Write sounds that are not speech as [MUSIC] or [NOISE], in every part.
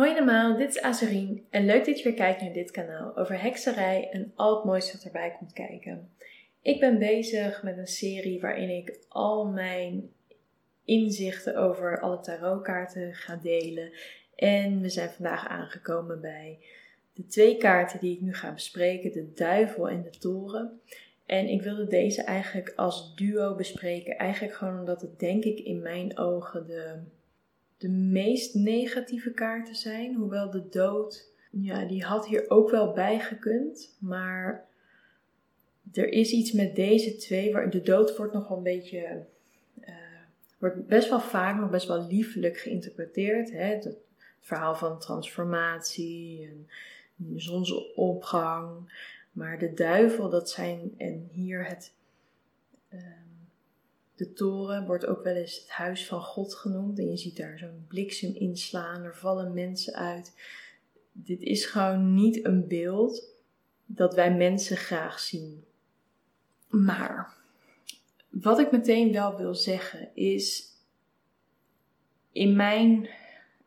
Hoi allemaal, dit is Azurien en leuk dat je weer kijkt naar dit kanaal over hekserij en al het mooiste wat erbij komt kijken. Ik ben bezig met een serie waarin ik al mijn inzichten over alle tarotkaarten ga delen. En we zijn vandaag aangekomen bij de twee kaarten die ik nu ga bespreken, de duivel en de toren. En ik wilde deze eigenlijk als duo bespreken, eigenlijk gewoon omdat het denk ik in mijn ogen de de meest negatieve kaarten zijn. Hoewel de dood, ja, die had hier ook wel bij gekund. Maar er is iets met deze twee, waar de dood wordt nog wel een beetje, uh, wordt best wel vaak nog best wel liefelijk geïnterpreteerd. Hè? Het, verhaal van transformatie en zonsopgang. Maar de duivel, dat zijn, en hier het... Uh, de toren wordt ook wel eens het huis van God genoemd. En je ziet daar zo'n bliksem inslaan. Er vallen mensen uit. Dit is gewoon niet een beeld dat wij mensen graag zien. Maar wat ik meteen wel wil zeggen is. In mijn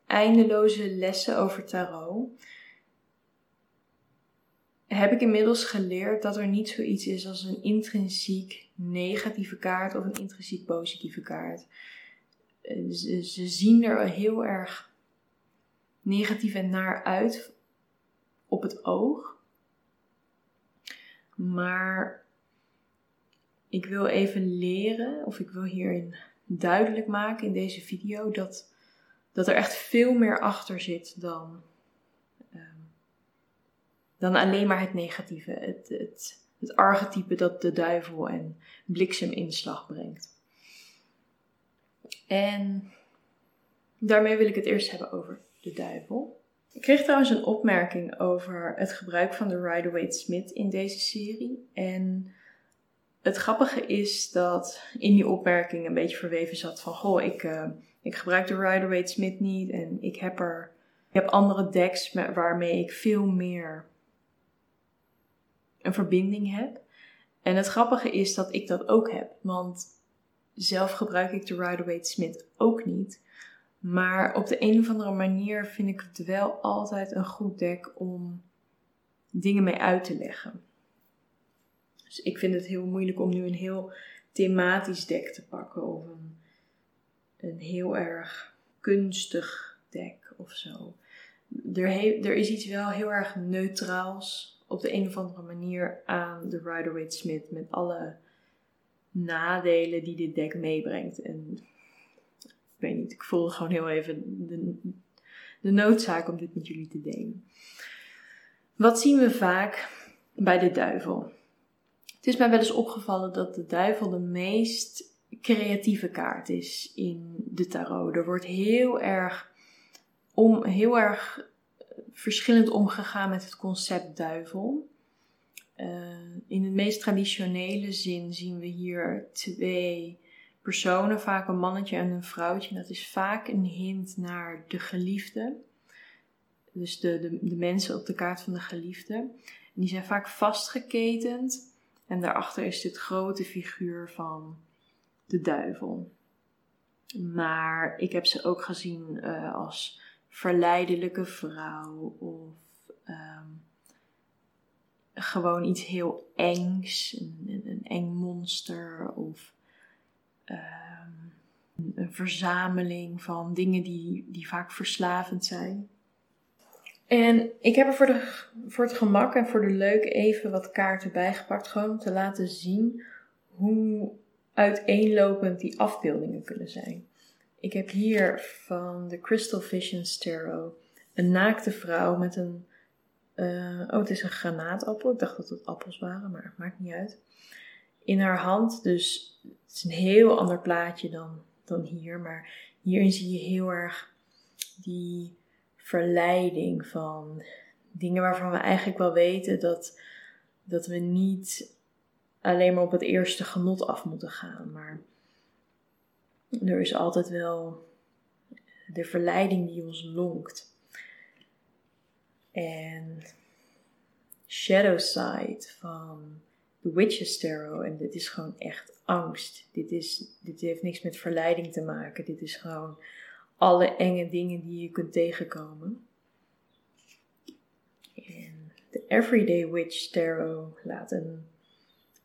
eindeloze lessen over tarot heb ik inmiddels geleerd dat er niet zoiets is als een intrinsiek negatieve kaart of een intrinsiek positieve kaart. Eh, ze, zien er heel erg negatief en naar uit op het oog. Maar ik wil even leren, of ik wil hierin duidelijk maken in deze video, dat, dat er echt veel meer achter zit dan dan alleen maar het negatieve, het, het, het archetype dat de duivel en blikseminslag brengt. En daarmee wil ik het eerst hebben over de duivel. Ik kreeg trouwens een opmerking over het gebruik van de Rider-Waite-Smith in deze serie. En het grappige is dat in die opmerking een beetje verweven zat van... Goh, ik, uh, ik gebruik de Rider-Waite-Smith niet en ik heb er... Ik heb andere decks waarmee ik veel meer een verbinding heb. En het grappige is dat ik dat ook heb, want zelf gebruik ik de Rider-Waite-Smith ook niet. Maar op de een of andere manier vind ik het wel altijd een goed deck om dingen mee uit te leggen. Dus ik vind het heel moeilijk om nu een heel thematisch deck te pakken of een, een heel erg kunstig deck of zo. Er, er is iets wel heel erg neutraals op de een of andere manier aan de Rider-Waite-Smith met alle nadelen die dit deck meebrengt. En ik weet niet, ik voelde gewoon heel even de, de noodzaak om dit met jullie te delen. Wat zien we vaak bij de duivel? Het is mij wel eens opgevallen dat de duivel de meest creatieve kaart is in de tarot. Er wordt heel erg, om, heel erg verschillend omgegaan met het concept duivel. Uh, in de meest traditionele zin zien we hier twee personen, vaak een mannetje en een vrouwtje. dat is vaak een hint naar de geliefde. Dus de, de, mensen op de kaart van de geliefde. Die zijn vaak vastgeketend. En daarachter is dit grote figuur van de duivel. Maar ik heb ze ook gezien uh, als verleidelijke vrouw of ehm, gewoon iets heel engs, een, eng monster of ehm, een verzameling van dingen die, die vaak verslavend zijn. En ik heb er voor, de, voor het gemak en voor de leuk even wat kaarten bijgepakt, gewoon om te laten zien hoe uiteenlopend die afbeeldingen kunnen zijn. Ik heb hier van de Crystal Vision Tarot een naakte vrouw met een. Uh, oh, het is een granaatappel. Ik dacht dat het appels waren, maar het maakt niet uit. In haar hand, dus het is een heel ander plaatje dan, dan hier. Maar hierin zie je heel erg die verleiding van dingen waarvan we eigenlijk wel weten dat, dat we niet alleen maar op het eerste genot af moeten gaan. Maar er is altijd wel de verleiding die ons lonkt. En Shadow Side van The Witch's Tarot. En dit is gewoon echt angst. Dit, is, dit heeft niks met verleiding te maken. Dit is gewoon alle enge dingen die je kunt tegenkomen. Everyday Witch Tarot laat een,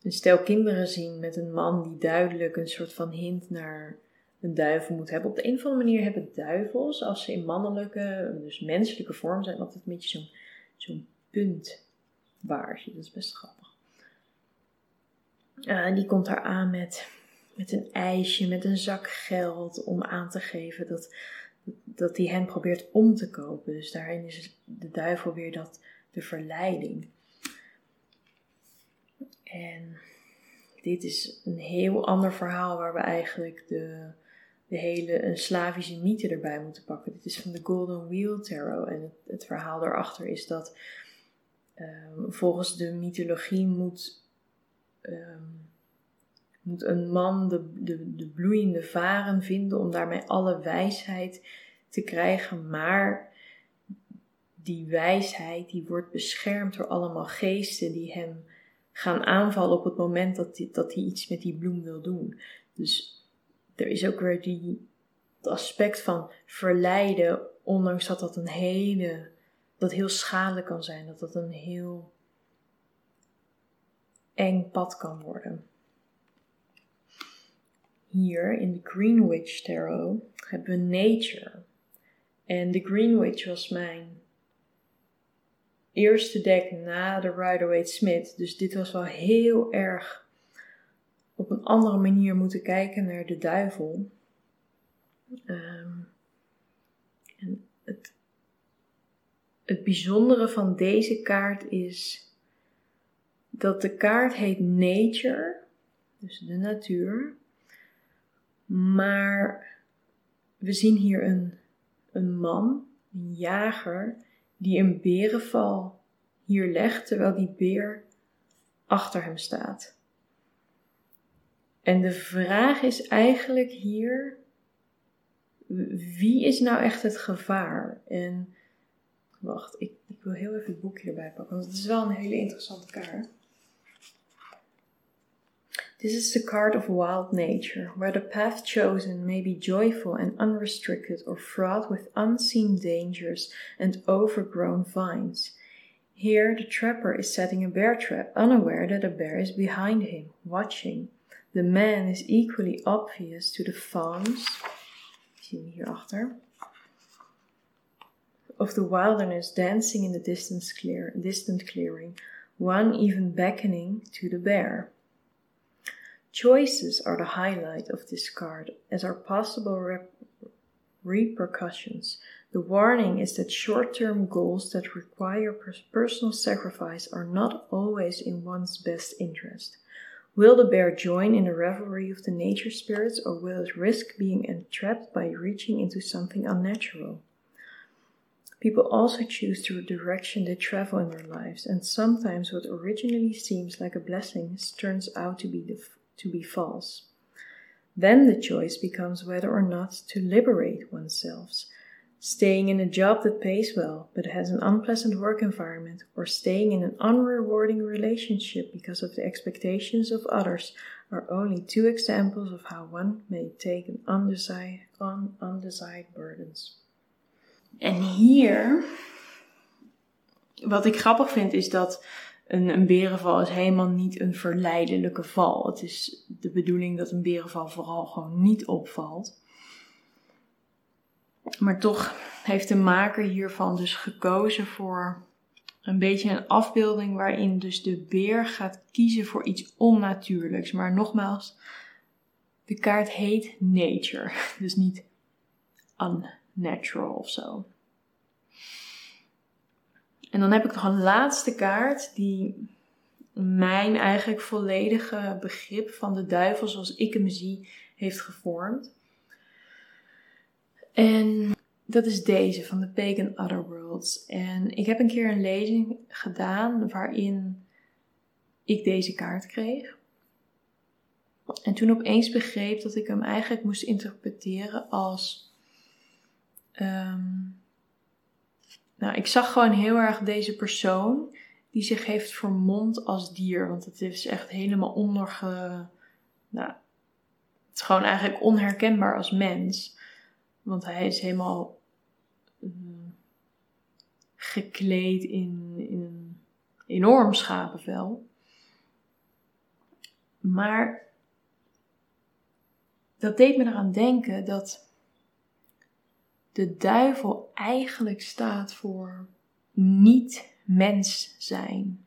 een stel kinderen zien met een man die duidelijk een soort van hint naar een duivel moet hebben. Op de een of andere manier hebben duivels, als ze in mannelijke, dus menselijke vorm zijn, altijd een beetje zo'n zo'n puntbaardje. Dat is best grappig. Uh, die komt daar aan met, met een ijsje, met een zak geld om aan te geven dat, dat hij hen probeert om te kopen. Dus daarin is de duivel weer dat, de verleiding. En dit is een heel ander verhaal waar we eigenlijk de, de hele een Slavische mythe erbij moeten pakken. Dit is van de Golden Wheel Tarot. En het, het verhaal daarachter is dat um, volgens de mythologie moet, um, moet een man de, de, de bloeiende varen vinden om daarmee alle wijsheid te krijgen. Maar die wijsheid die wordt beschermd door allemaal geesten die hem gaan aanvallen op het moment dat hij, dat hij iets met die bloem wil doen. Dus er is ook weer die, het aspect van verleiden, ondanks dat dat een hele, dat heel schadelijk kan zijn, dat dat een heel eng pad kan worden. Hier in de Greenwich Tarot hebben we Nature. En de Greenwich was mijn eerste deck na de Rider-Waite-Smith. Dus dit was wel heel erg op een andere manier moeten kijken naar de duivel. Ehm, en het, het bijzondere van deze kaart is dat de kaart heet Nature, dus de natuur. Maar we zien hier een, een man, een jager, die een berenval hier legt terwijl die beer achter hem staat. En de vraag is eigenlijk hier: wie is nou echt het gevaar? En wacht, ik, ik wil heel even het boekje erbij pakken, want het is wel een hele interessante kaart. This is the card of wild nature, where the path chosen may be joyful and unrestricted or fraught with unseen dangers and overgrown vines. Here, the trapper is setting a bear trap, unaware that a bear is behind him, watching. The man is equally obvious to the fawns. Zie je hierachter. Of the wilderness dancing in the distance clear, distant clearing, one even beckoning to the bear. Choices are the highlight of this card, as are possible rep- repercussions. The warning is that short term goals that require personal sacrifice are not always in one's best interest. Will the bear join in the revelry of the nature spirits, or will it risk being entrapped by reaching into something unnatural? People also choose the direction they travel in their lives, and sometimes what originally seems like a blessing turns out to be, the, to be false. Then the choice becomes whether or not to liberate oneself, staying in a job that pays well but has an unpleasant work environment, or staying in an unrewarding relationship because of the expectations of others are only two examples of how one may take undesired, un, undesired burdens. En hier, wat ik grappig vind, is dat een, een berenval is helemaal niet een verleidelijke val. Het is de bedoeling dat een berenval vooral gewoon niet opvalt. Maar toch heeft de maker hiervan dus gekozen voor een beetje een afbeelding waarin dus de beer gaat kiezen voor iets onnatuurlijks. Maar nogmaals, de kaart heet nature, [LAUGHS] dus niet unnatural of zo. En dan heb ik nog een laatste kaart die mijn eigenlijk volledige begrip van de duivel zoals ik hem zie heeft gevormd. En dat is deze van de Pagan Otherworlds. En ik heb een keer een lezing gedaan waarin ik deze kaart kreeg. En toen opeens begreep dat ik hem eigenlijk moest interpreteren als. Ehm, nou, ik zag gewoon heel erg deze persoon die zich heeft vermomd als dier. Want het is echt helemaal onderge. Nou, het is gewoon eigenlijk onherkenbaar als mens. Want hij is helemaal uh, gekleed in, in een enorm schapenvel. Maar dat deed me eraan denken dat de duivel eigenlijk staat voor niet mens zijn.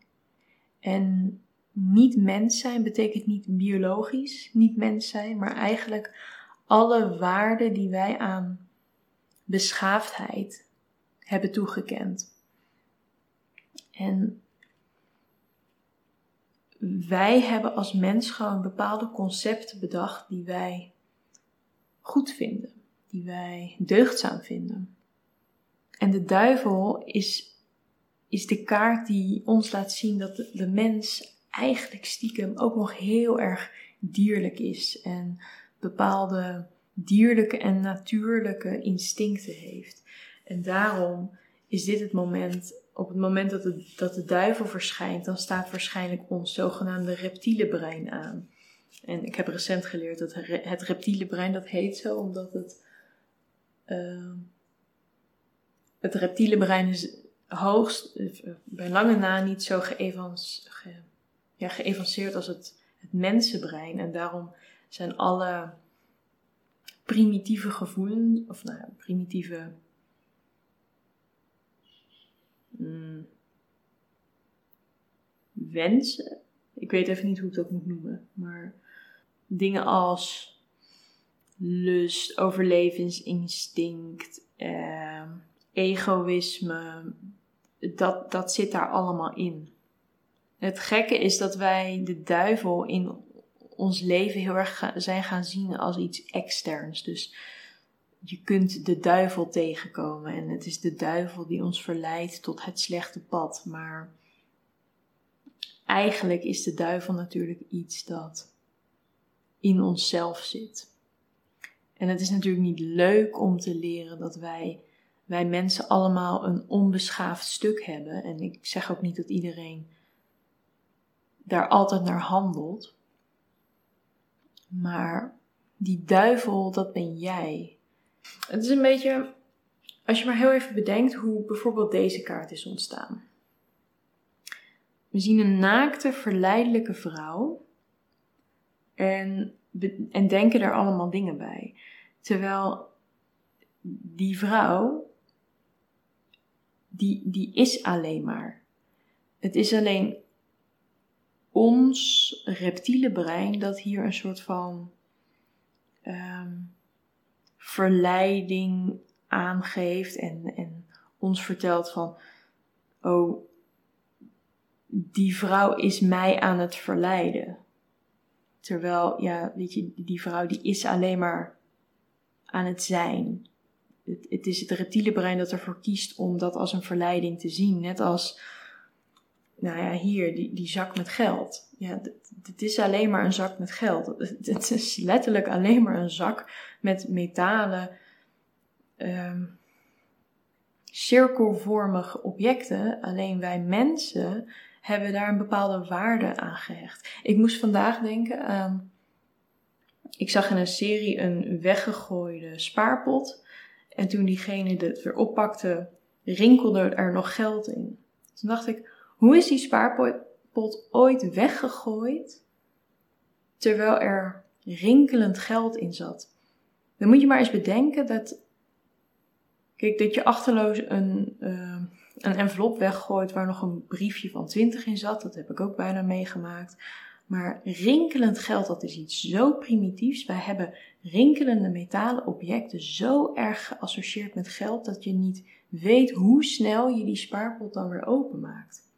En niet mens zijn betekent niet biologisch niet mens zijn, maar eigenlijk alle waarden die wij aan beschaafdheid hebben toegekend. En wij hebben als mens gewoon bepaalde concepten bedacht die wij goed vinden, die wij deugdzaam vinden. En de duivel is, is de kaart die ons laat zien dat de, de mens eigenlijk stiekem ook nog heel erg dierlijk is en bepaalde dierlijke en natuurlijke instincten heeft. En daarom is dit het moment, op het moment dat de, dat de duivel verschijnt, dan staat waarschijnlijk ons zogenaamde reptiele brein aan. En ik heb recent geleerd dat het reptiele brein, dat heet zo omdat het, uh, het reptiele brein is hoogst, uh, bij lange na niet zo ja, geavanceerd als het, het mensenbrein. En daarom zijn alle primitieve gevoelens, of nou ja, primitieve mm, wensen. Ik weet even niet hoe ik dat moet noemen, maar dingen als lust, overlevingsinstinct, eh, egoïsme, dat, dat zit daar allemaal in. Het gekke is dat wij de duivel in ons leven heel erg zijn gaan zien als iets externs. Dus je kunt de duivel tegenkomen en het is de duivel die ons verleidt tot het slechte pad. Maar eigenlijk is de duivel natuurlijk iets dat in onszelf zit. En het is natuurlijk niet leuk om te leren dat wij, wij mensen allemaal een onbeschaafd stuk hebben. En ik zeg ook niet dat iedereen daar altijd naar handelt. Maar die duivel, dat ben jij. Het is een beetje, als je maar heel even bedenkt hoe bijvoorbeeld deze kaart is ontstaan. We zien een naakte, verleidelijke vrouw en, en denken er allemaal dingen bij. Terwijl die vrouw, die, die is alleen maar. Het is alleen ons reptiele brein dat hier een soort van um, verleiding aangeeft en, en ons vertelt van, oh, die vrouw is mij aan het verleiden. Terwijl, ja, weet je, die vrouw die is alleen maar aan het zijn. Het, het is het reptiele brein dat ervoor kiest om dat als een verleiding te zien. Net als nou ja, hier, die, die zak met geld. Ja, het is alleen maar een zak met geld. [LAUGHS] Het is letterlijk alleen maar een zak met metalen, um, cirkelvormige objecten. Alleen wij mensen hebben daar een bepaalde waarde aan gehecht. Ik moest vandaag denken aan. Ik zag in een serie een weggegooide spaarpot. En toen diegene het weer oppakte, rinkelde er nog geld in. Toen dacht ik, hoe is die spaarpot ooit weggegooid terwijl er rinkelend geld in zat? Dan moet je maar eens bedenken dat, kijk, dat je achterloos een, uh, een envelop weggooit waar nog een briefje van 20 in zat. Dat heb ik ook bijna meegemaakt. Maar rinkelend geld, dat is iets zo primitiefs. Wij hebben rinkelende metalen objecten zo erg geassocieerd met geld dat je niet weet hoe snel je die spaarpot dan weer openmaakt.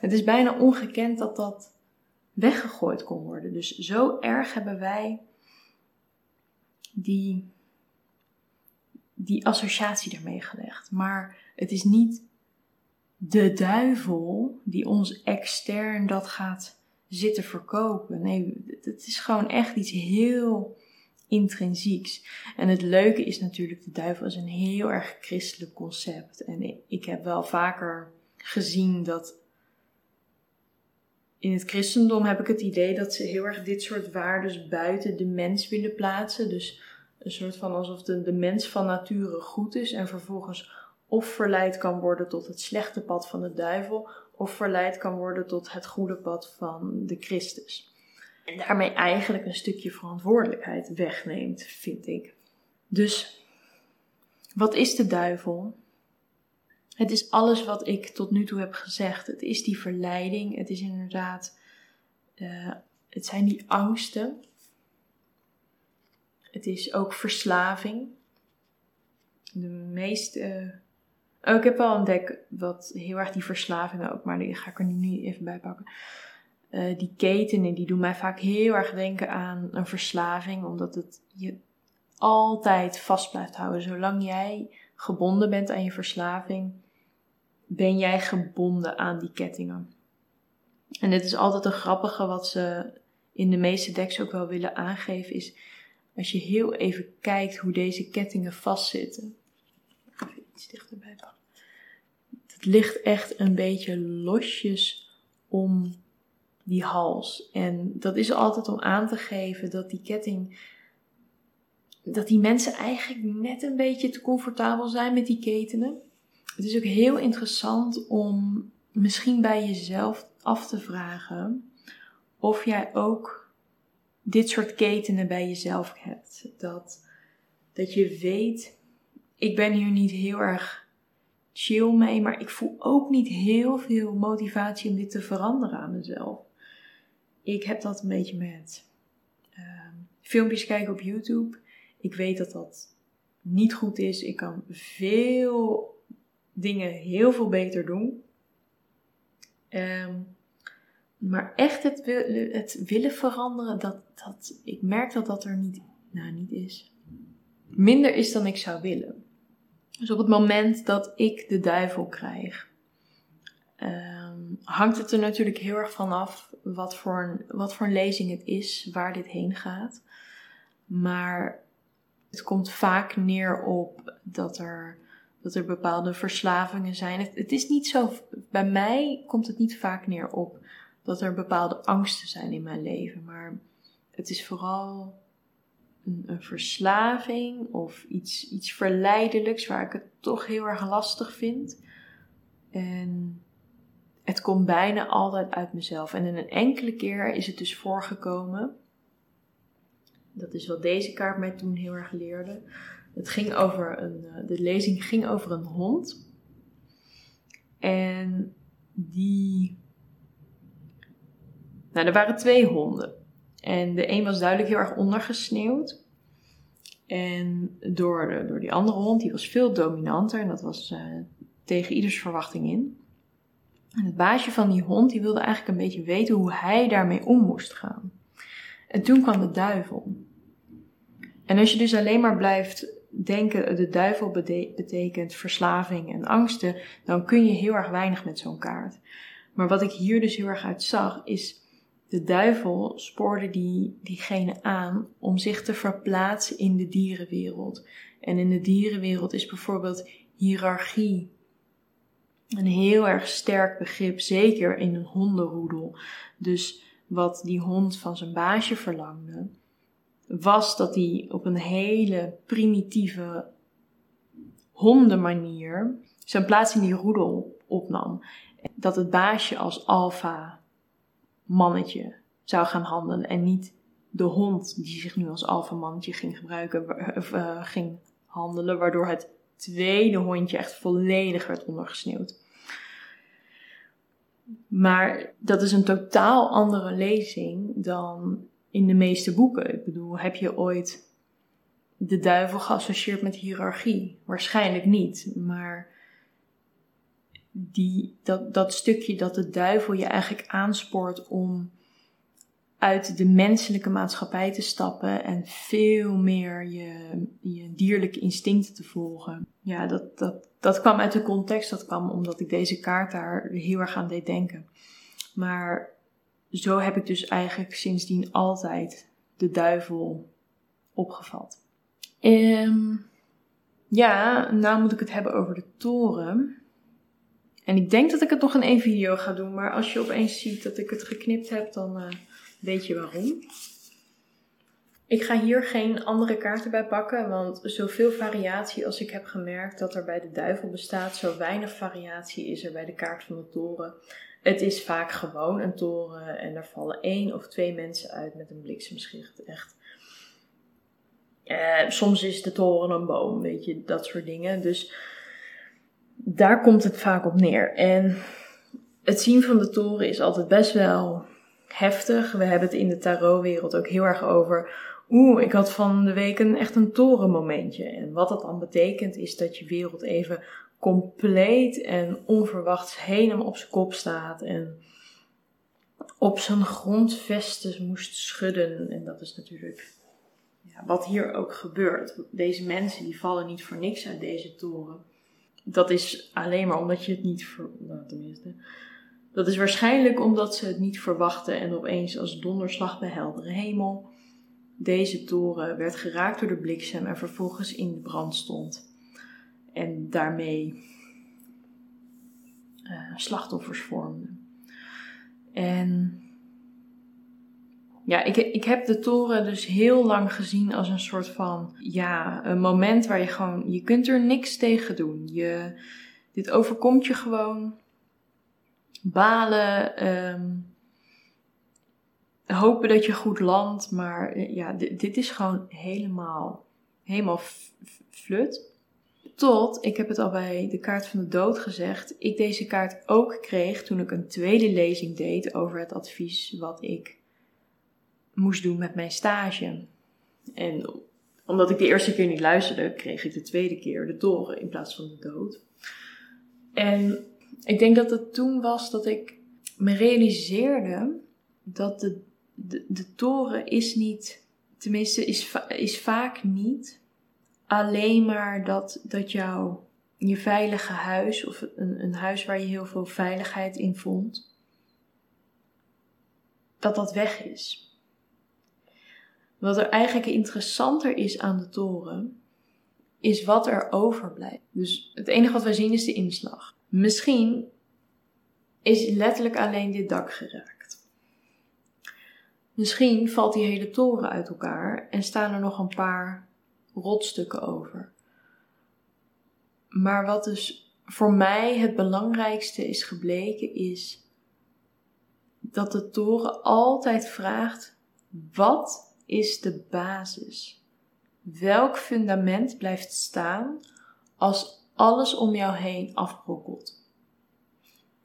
Het is bijna ongekend dat dat weggegooid kon worden. Dus zo erg hebben wij die, die associatie ermee gelegd. Maar het is niet de duivel die ons extern dat gaat zitten verkopen. Nee, het is gewoon echt iets heel intrinsieks. En het leuke is natuurlijk, de duivel is een heel erg christelijk concept. En ik heb wel vaker gezien dat in het christendom heb ik het idee dat ze heel erg dit soort waarden buiten de mens willen plaatsen. Dus een soort van alsof de, de mens van nature goed is en vervolgens of verleid kan worden tot het slechte pad van de duivel, of verleid kan worden tot het goede pad van de Christus. En daarmee eigenlijk een stukje verantwoordelijkheid wegneemt, vind ik. Dus wat is de duivel? Het is alles wat ik tot nu toe heb gezegd. Het is die verleiding. Het is inderdaad. Uh, het zijn die angsten. Het is ook verslaving. De meeste. Uh, oh, ik heb wel ontdekt wat heel erg die verslavingen ook, maar die ga ik er nu even bij pakken. Uh, die ketenen die doen mij vaak heel erg denken aan een verslaving, omdat het je altijd vast blijft houden. Zolang jij gebonden bent aan je verslaving, ben jij gebonden aan die kettingen. En dit is altijd een grappige wat ze in de meeste decks ook wel willen aangeven, is als je heel even kijkt hoe deze kettingen vastzitten. Even iets dichterbij. Het ligt echt een beetje losjes om die hals. En dat is altijd om aan te geven dat die ketting. Dat die mensen eigenlijk net een beetje te comfortabel zijn met die ketenen. Het is ook heel interessant om misschien bij jezelf af te vragen of jij ook dit soort ketenen bij jezelf hebt. Dat, dat je weet, ik ben hier niet heel erg chill mee, maar ik voel ook niet heel veel motivatie om dit te veranderen aan mezelf. Ik heb dat een beetje met uh, filmpjes kijken op YouTube. Ik weet dat dat niet goed is. Ik kan veel dingen heel veel beter doen. Um, maar echt het, het, willen veranderen, dat, dat, ik merk dat dat er niet, nou, niet is. Minder is dan ik zou willen. Dus op het moment dat ik de duivel krijg, um, hangt het er natuurlijk heel erg van af wat voor, een, wat voor een lezing het is, waar dit heen gaat. Maar het komt vaak neer op dat er dat er bepaalde verslavingen zijn. Het, het, is niet zo, bij mij komt het niet vaak neer op dat er bepaalde angsten zijn in mijn leven, maar het is vooral een, een verslaving of iets, iets verleidelijks waar ik het toch heel erg lastig vind. En het komt bijna altijd uit mezelf. En in een enkele keer is het dus voorgekomen. Dat is wat deze kaart mij toen heel erg leerde het ging over een, eh, de lezing ging over een hond. En die. Nou, er waren twee honden. En de een was duidelijk heel erg ondergesneeuwd. En door, de, door die andere hond, die was veel dominanter. En dat was uh, tegen ieders verwachting in. En het baasje van die hond, die wilde eigenlijk een beetje weten hoe hij daarmee om moest gaan. En toen kwam de duivel. En als je dus alleen maar blijft denken de duivel betekent verslaving en angsten, dan kun je heel erg weinig met zo'n kaart. Maar wat ik hier dus heel erg uit zag, is de duivel spoorde die, diegene aan om zich te verplaatsen in de dierenwereld. En in de dierenwereld is bijvoorbeeld hiërarchie een heel erg sterk begrip, zeker in een hondenroedel. Dus wat die hond van zijn baasje verlangde, was dat hij op een hele primitieve hondenmanier zijn plaats in die roedel opnam. Dat het baasje als alfa mannetje zou gaan handelen en niet de hond die zich nu als alfa mannetje ging gebruiken, of, uh, ging handelen, waardoor het tweede hondje echt volledig werd ondergesneeuwd. Maar dat is een totaal andere lezing dan in de meeste boeken. Ik bedoel, heb je ooit de duivel geassocieerd met hiërarchie? Waarschijnlijk niet, maar die, dat, dat stukje dat de duivel je eigenlijk aanspoort om uit de menselijke maatschappij te stappen en veel meer je, je dierlijke instincten te volgen. Ja, dat, dat, dat kwam uit de context. Dat kwam omdat ik deze kaart daar heel erg aan deed denken. Maar zo heb ik dus eigenlijk sindsdien altijd de duivel opgevat. Um, ja, nou moet ik het hebben over de toren. En ik denk dat ik het nog in één video ga doen, maar als je opeens ziet dat ik het geknipt heb, dan uh, weet je waarom. Ik ga hier geen andere kaarten bij pakken, want zoveel variatie als ik heb gemerkt dat er bij de duivel bestaat, zo weinig variatie is er bij de kaart van de toren. Het is vaak gewoon een toren en er vallen één of twee mensen uit met een bliksemschicht. Echt. Eh, soms is de toren een boom, weet je, dat soort dingen. Dus daar komt het vaak op neer. En het zien van de toren is altijd best wel heftig. We hebben het in de tarotwereld ook heel erg over. Oeh, ik had van de week een echt een torenmomentje. En wat dat dan betekent is dat je wereld even compleet en onverwachts helemaal op zijn kop staat. En op zijn grondvesten moest schudden. En dat is natuurlijk ja, wat hier ook gebeurt. Deze mensen die vallen niet voor niks uit deze toren. Dat is alleen maar omdat je het niet ver... Nou, tenminste. Dat is waarschijnlijk omdat ze het niet verwachten en opeens als donderslag bij heldere hemel deze toren werd geraakt door de bliksem en vervolgens in de brand stond. En daarmee uh, slachtoffers vormde. En ja, ik, ik heb de toren dus heel lang gezien als een soort van, ja, een moment waar je gewoon, je kunt er niks tegen doen. Je, dit overkomt je gewoon. Balen, um, hopen dat je goed landt, maar eh, ja, dit is gewoon helemaal, helemaal flut. Tot, ik heb het al bij de kaart van de dood gezegd, ik deze kaart ook kreeg toen ik een tweede lezing deed over het advies wat ik moest doen met mijn stage. En omdat ik de eerste keer niet luisterde, kreeg ik de tweede keer de toren in plaats van de dood. En ik denk dat het toen was dat ik me realiseerde dat de, de, toren is niet, tenminste is, is vaak niet alleen maar dat, dat jouw je veilige huis of een, een huis waar je heel veel veiligheid in vond, dat dat weg is. Wat er eigenlijk interessanter is aan de toren, is wat er overblijft. Dus het enige wat wij zien is de inslag. Misschien is letterlijk alleen dit dak geraakt. Misschien valt die hele toren uit elkaar en staan er nog een paar rotstukken over. Maar wat dus voor mij het belangrijkste is gebleken, is dat de toren altijd vraagt: wat is de basis. Welk fundament blijft staan als alles om jou heen afbrokkelt?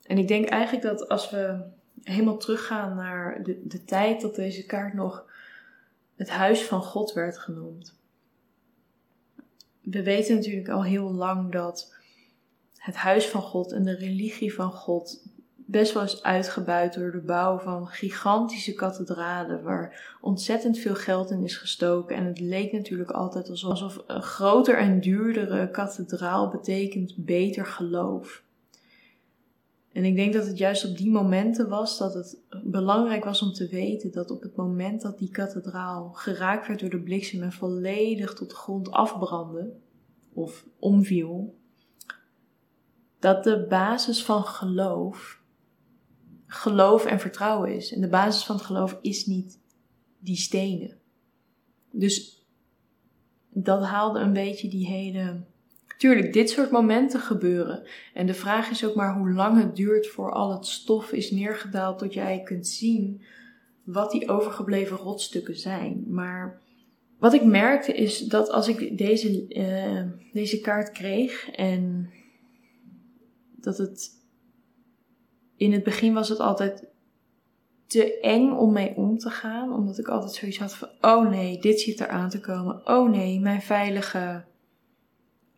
En ik denk eigenlijk dat als we helemaal teruggaan naar de, de tijd dat deze kaart nog het huis van God werd genoemd. We weten natuurlijk al heel lang dat het huis van God en de religie van God best wel eens uitgebuit door de bouw van gigantische kathedralen waar ontzettend veel geld in is gestoken. En het leek natuurlijk altijd alsof een groter en duurdere kathedraal betekent beter geloof. En ik denk dat het juist op die momenten was dat het belangrijk was om te weten dat op het moment dat die kathedraal geraakt werd door de bliksem en volledig tot de grond afbrandde of omviel, dat de basis van geloof geloof en vertrouwen is. En de basis van het geloof is niet die stenen. Dus dat haalde een beetje die hele. Tuurlijk, dit soort momenten gebeuren. En de vraag is ook maar hoe lang het duurt voor al het stof is neergedaald tot jij kunt zien wat die overgebleven rotstukken zijn. Maar wat ik merkte is dat als ik deze, uh, deze kaart kreeg en dat het in het begin was het altijd te eng om mee om te gaan. Omdat ik altijd zoiets had van: oh nee, dit zit er aan te komen. Oh nee, mijn veilige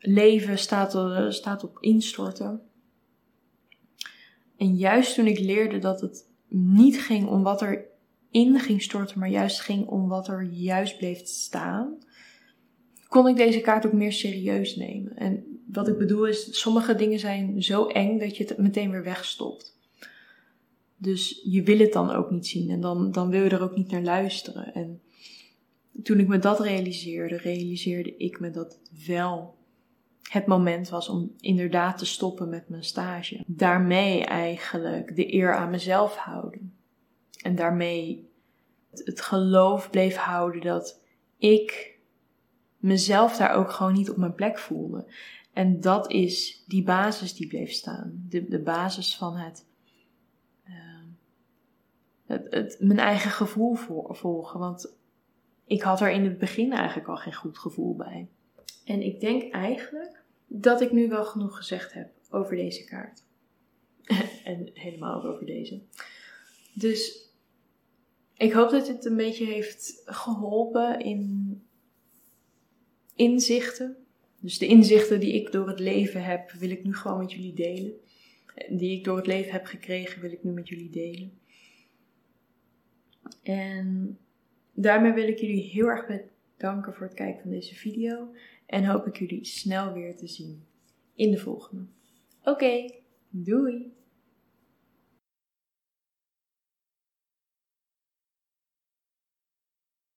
leven staat, er, staat op instorten. En juist toen ik leerde dat het niet ging om wat er in ging storten, maar juist ging om wat er juist bleef staan, kon ik deze kaart ook meer serieus nemen. En wat ik bedoel is, sommige dingen zijn zo eng dat je het meteen weer wegstopt. Dus je wil het dan ook niet zien en dan, dan wil je er ook niet naar luisteren. En toen ik me dat realiseerde, realiseerde ik me dat het wel het moment was om inderdaad te stoppen met mijn stage. Daarmee eigenlijk de eer aan mezelf houden. En daarmee het geloof bleef houden dat ik mezelf daar ook gewoon niet op mijn plek voelde. En dat is die basis die bleef staan. De, basis van het, uh, het, het, mijn eigen gevoel volgen. Want ik had er in het begin eigenlijk al geen goed gevoel bij. En ik denk eigenlijk dat ik nu wel genoeg gezegd heb over deze kaart. [LAUGHS] en helemaal ook over deze. Dus ik hoop dat dit een beetje heeft geholpen in inzichten. Dus de inzichten die ik door het leven heb, wil ik nu gewoon met jullie delen. Die ik door het leven heb gekregen, wil ik nu met jullie delen. En daarmee wil ik jullie heel erg bedanken voor het kijken van deze video. En hoop ik jullie snel weer te zien in de volgende. Oké, doei!